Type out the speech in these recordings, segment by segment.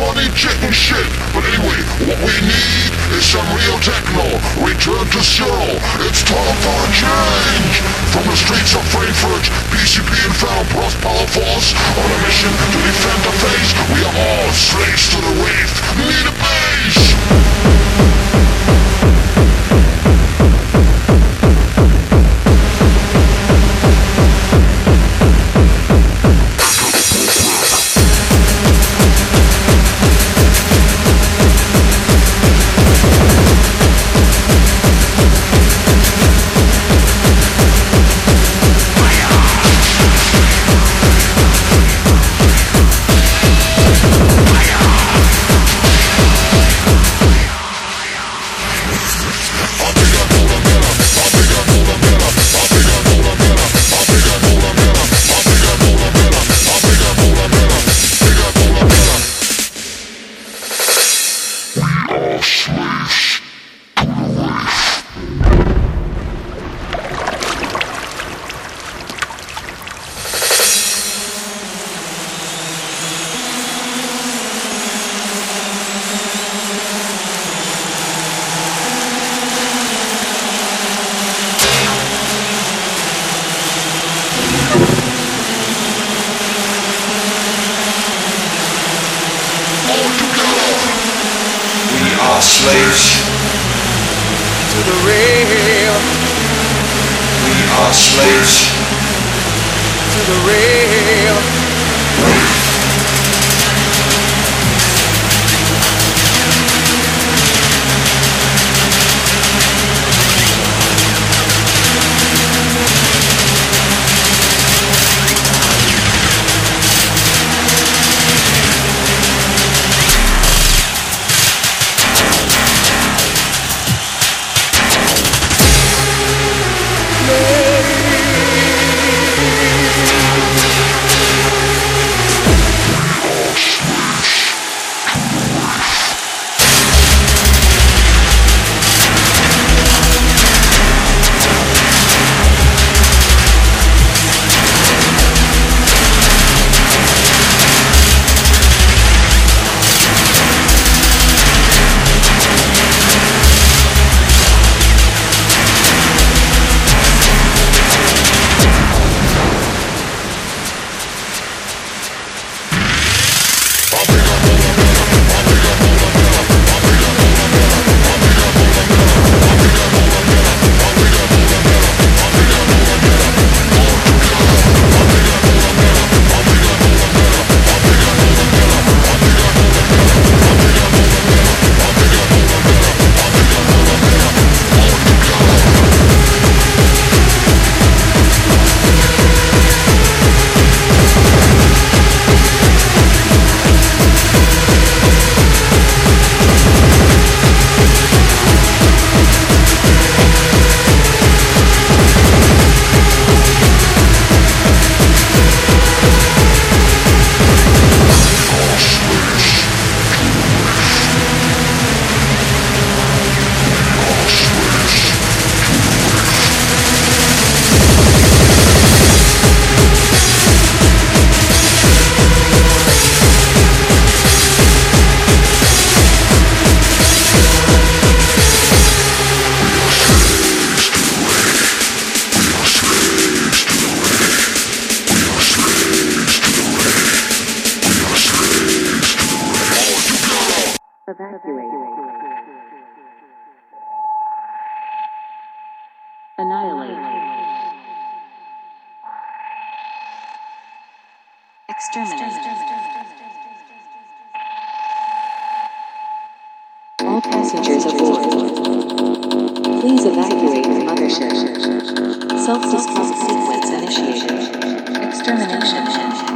funny chicken shit. But anyway, what we need is some real techno. Return to zero. It's time for a change. From the streets of Frankfurt, PCP and Found Power Force on a mission to defend the face. We are all slaves to the wraith. Need a base. Self-destruct sequence initiated. Extermination.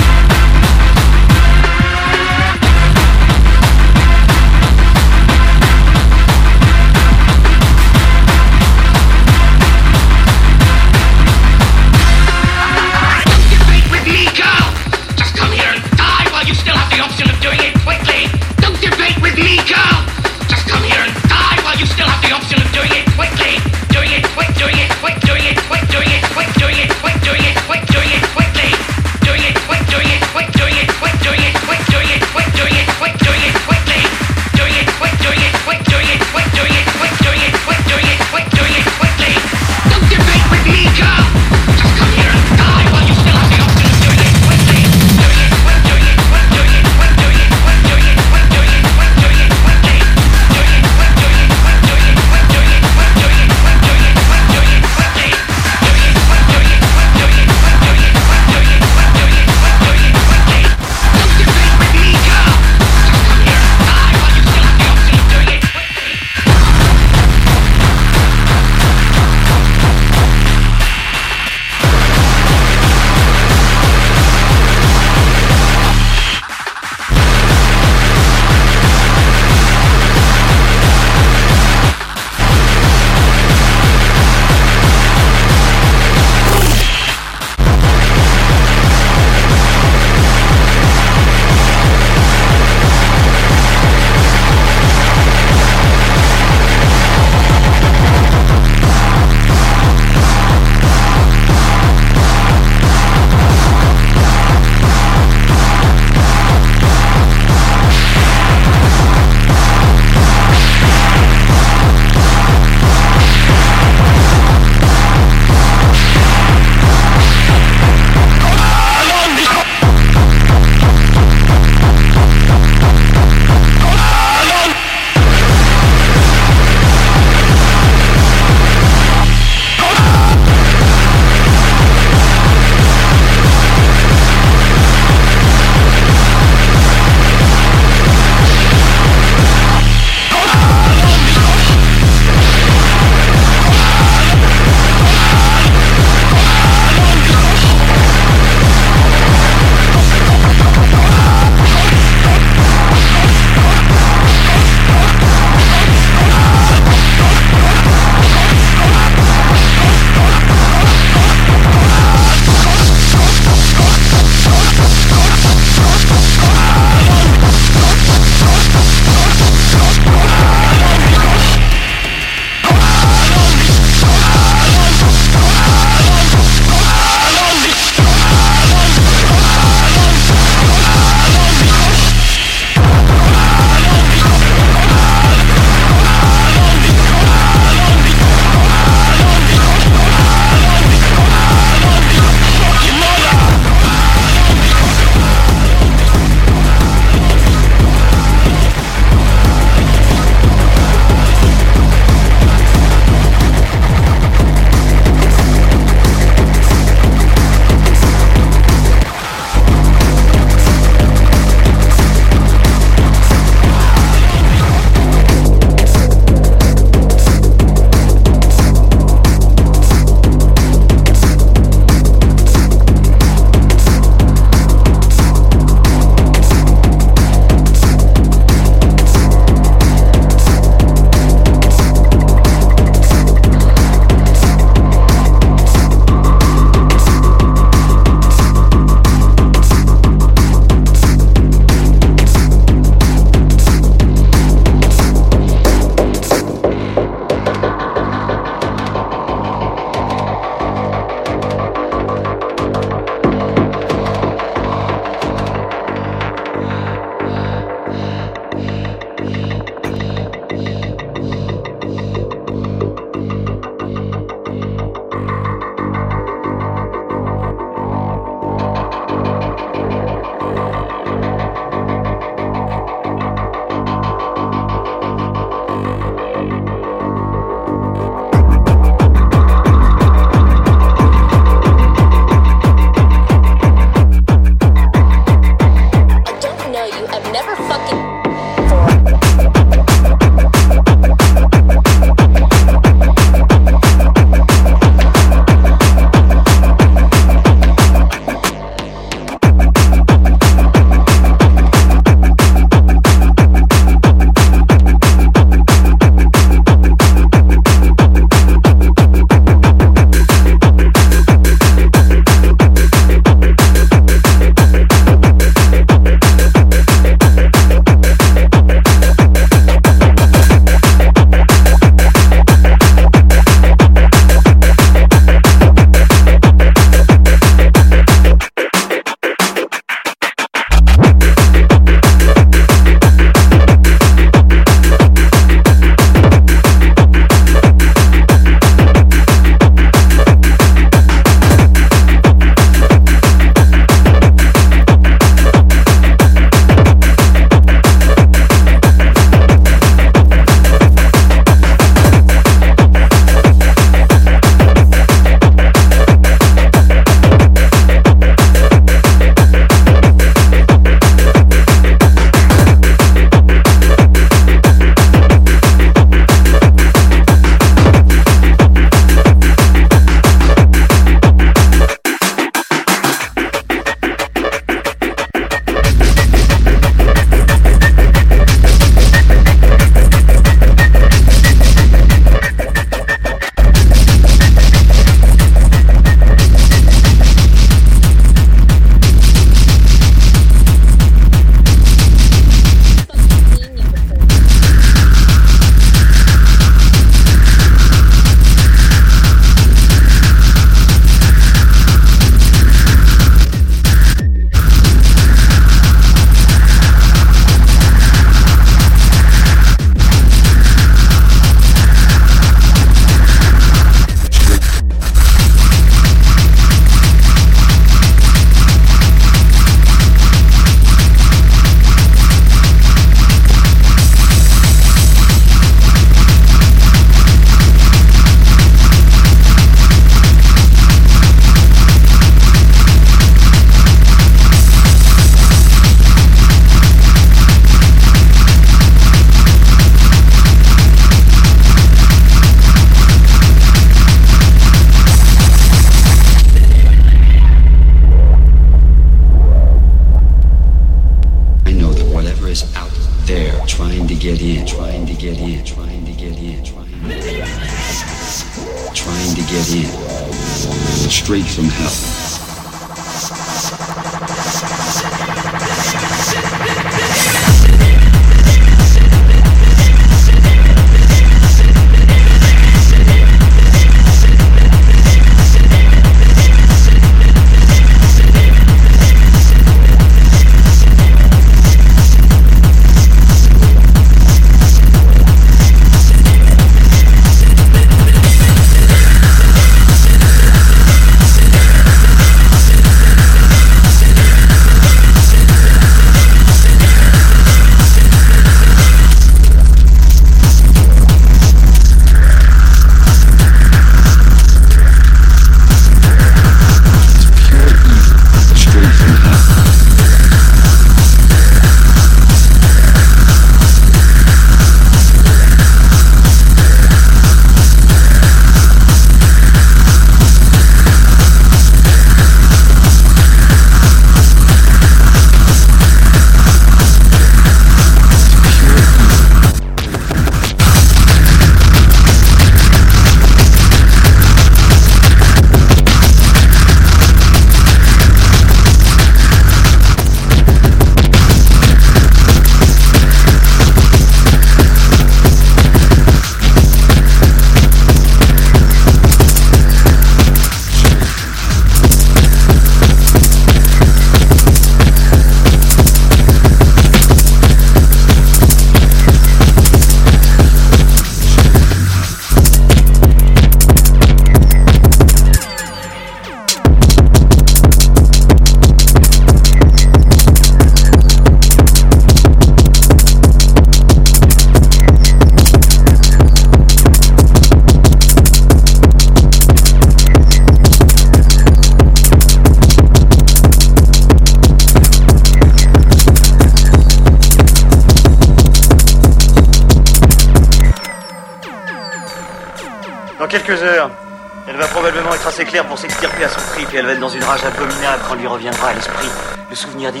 di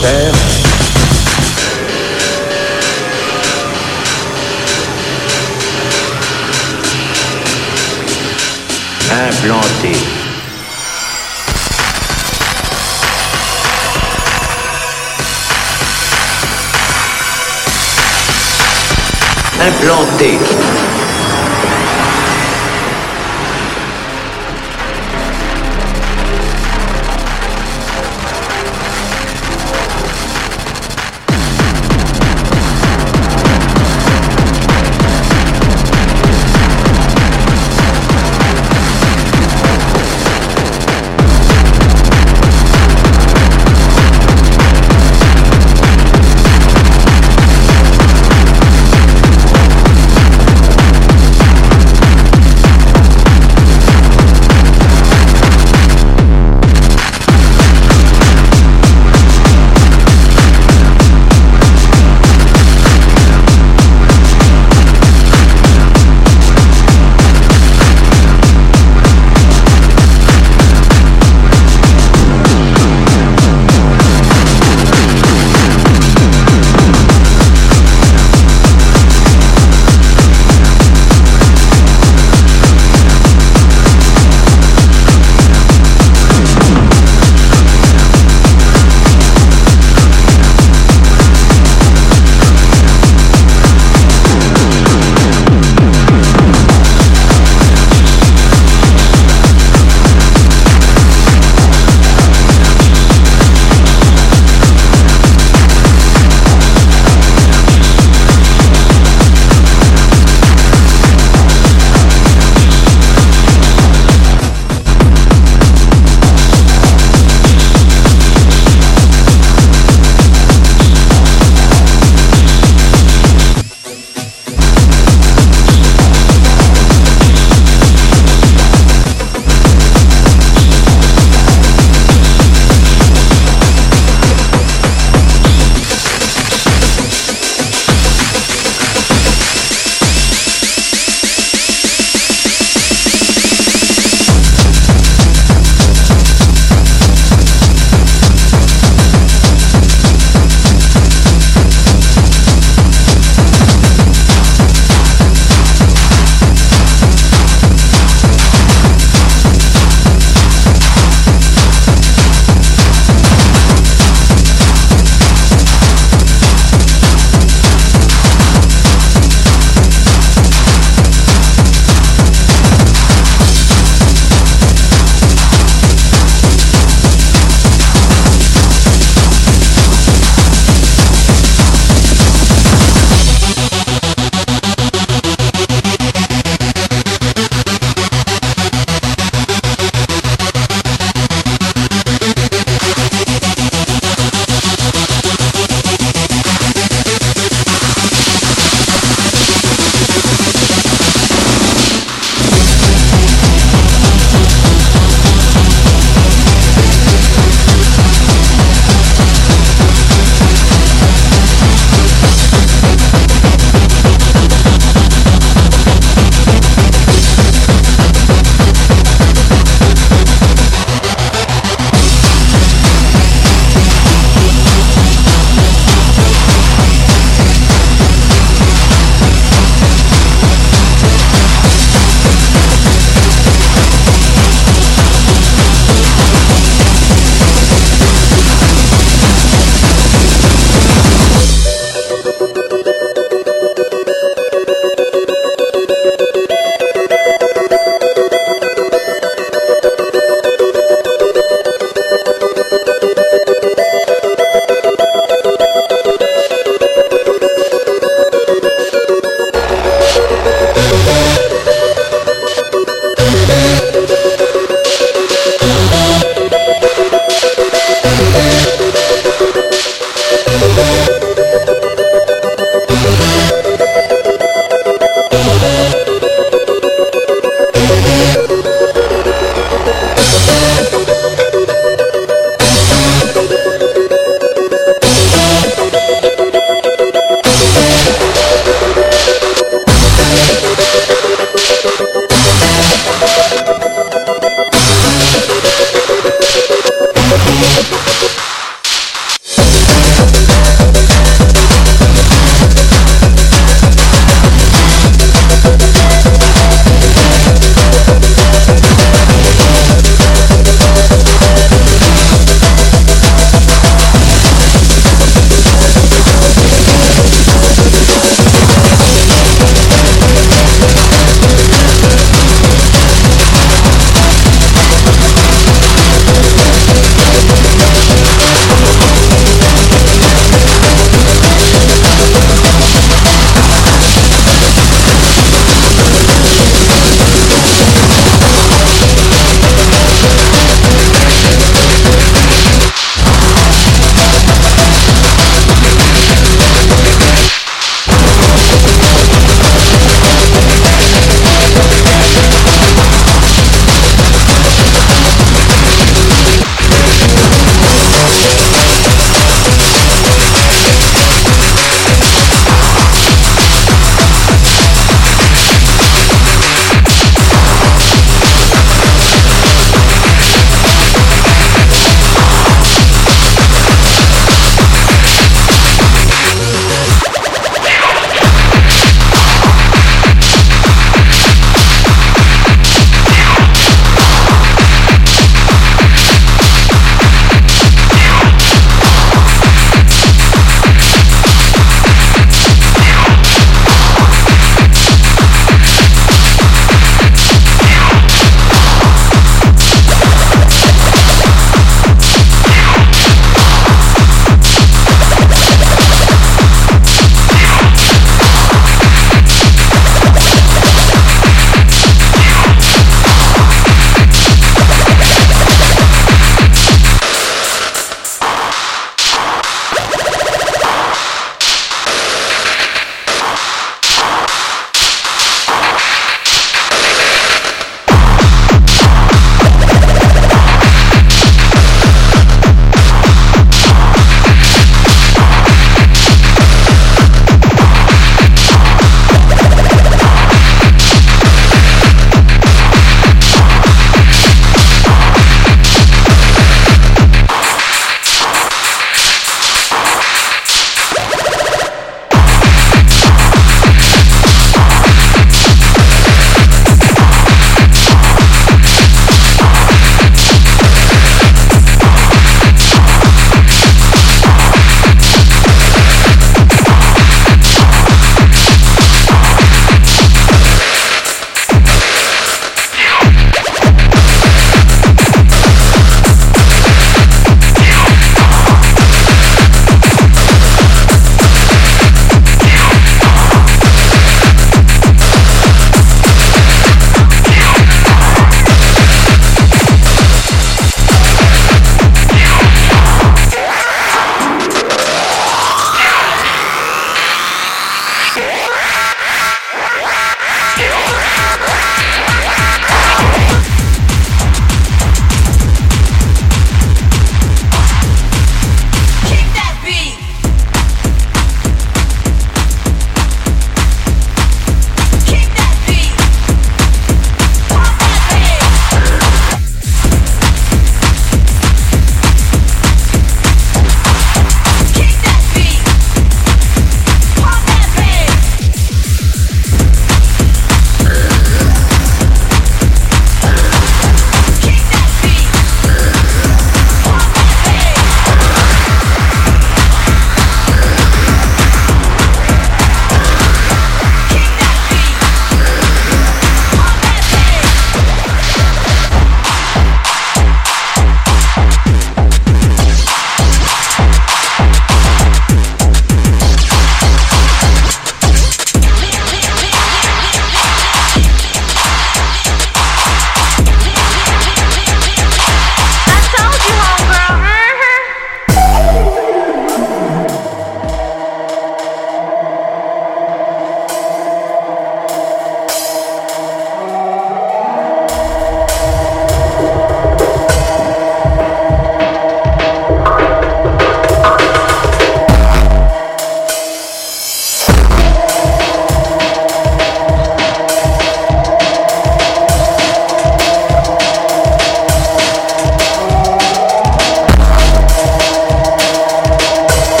temps,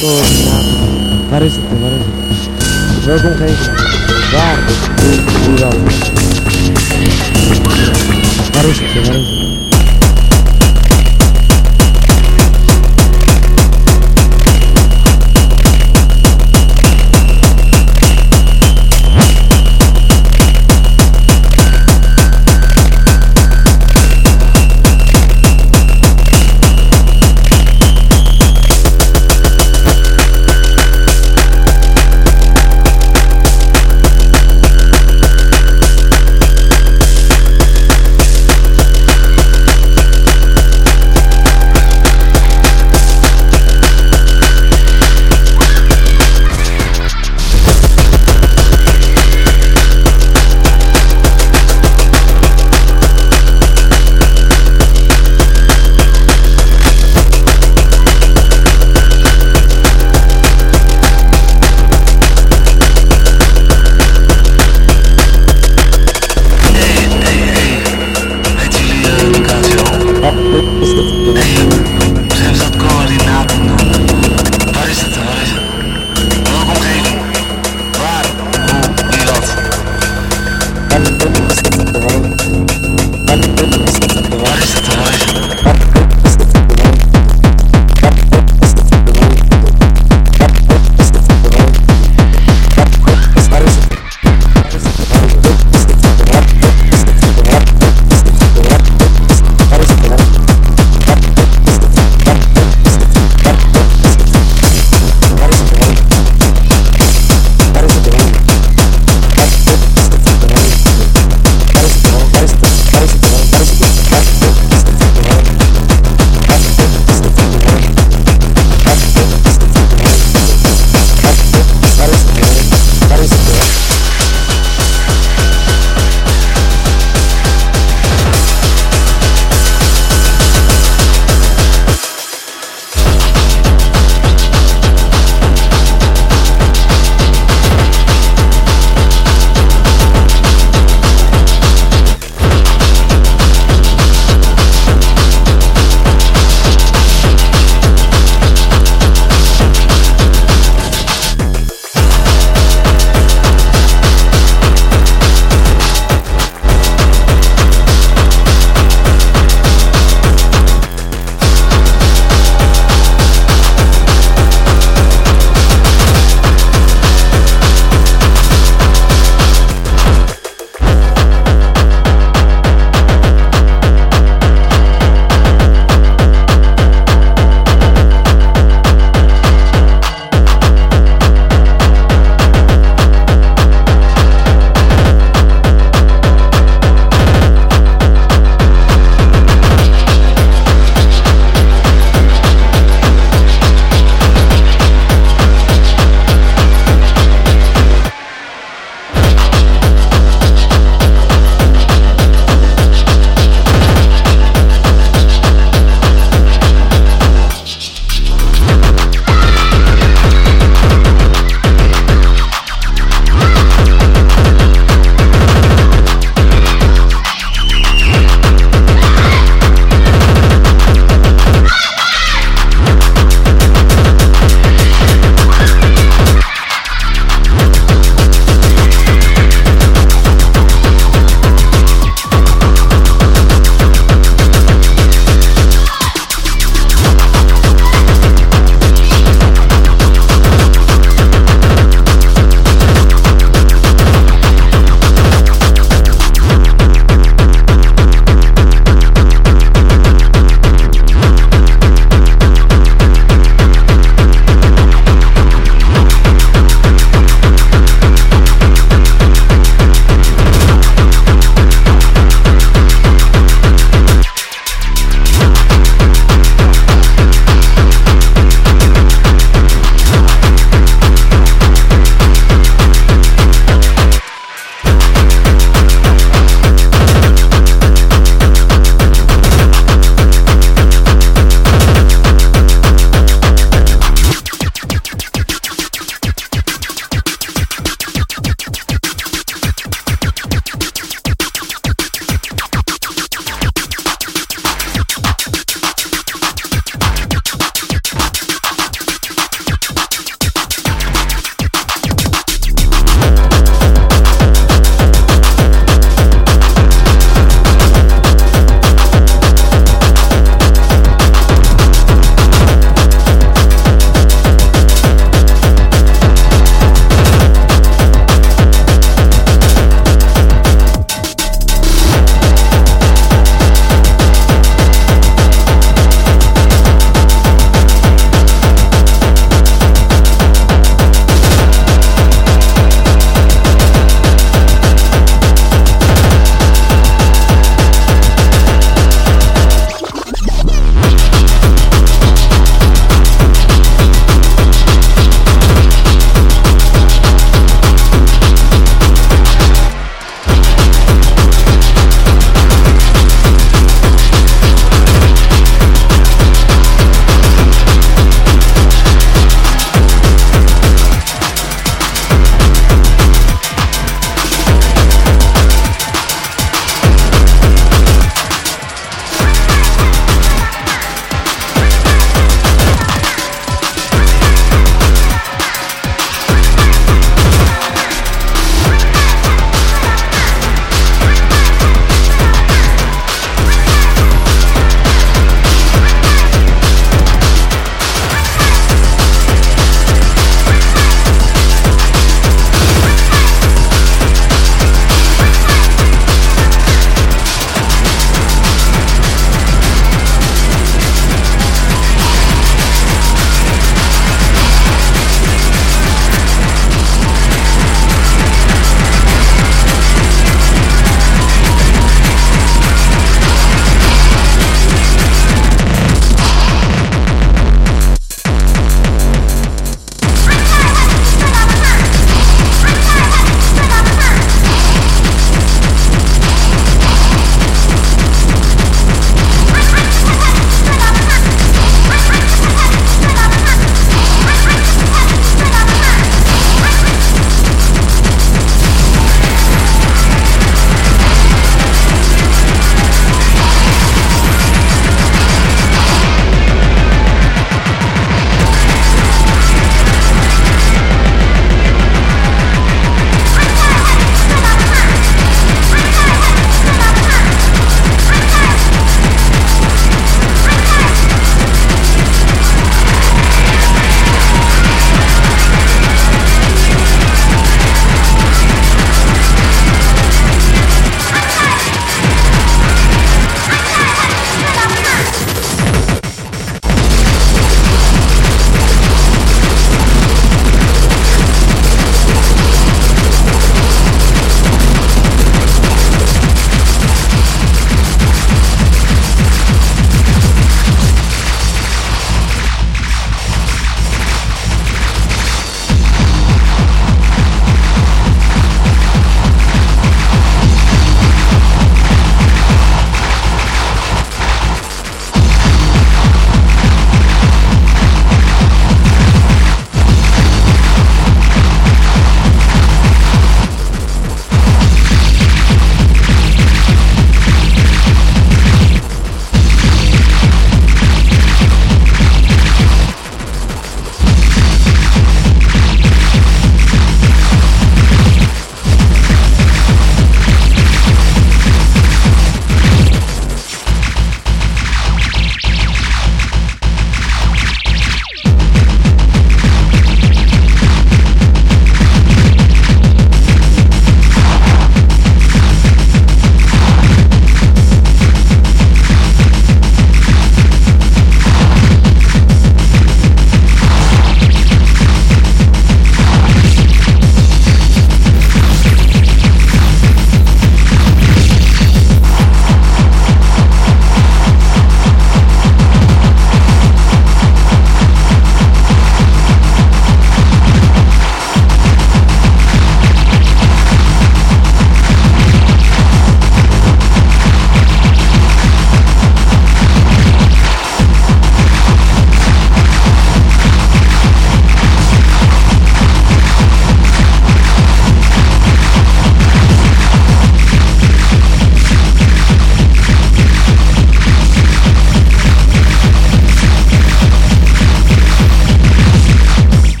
Tornado. Parece te, parece. Joga um rei. Vá. Parece é parece.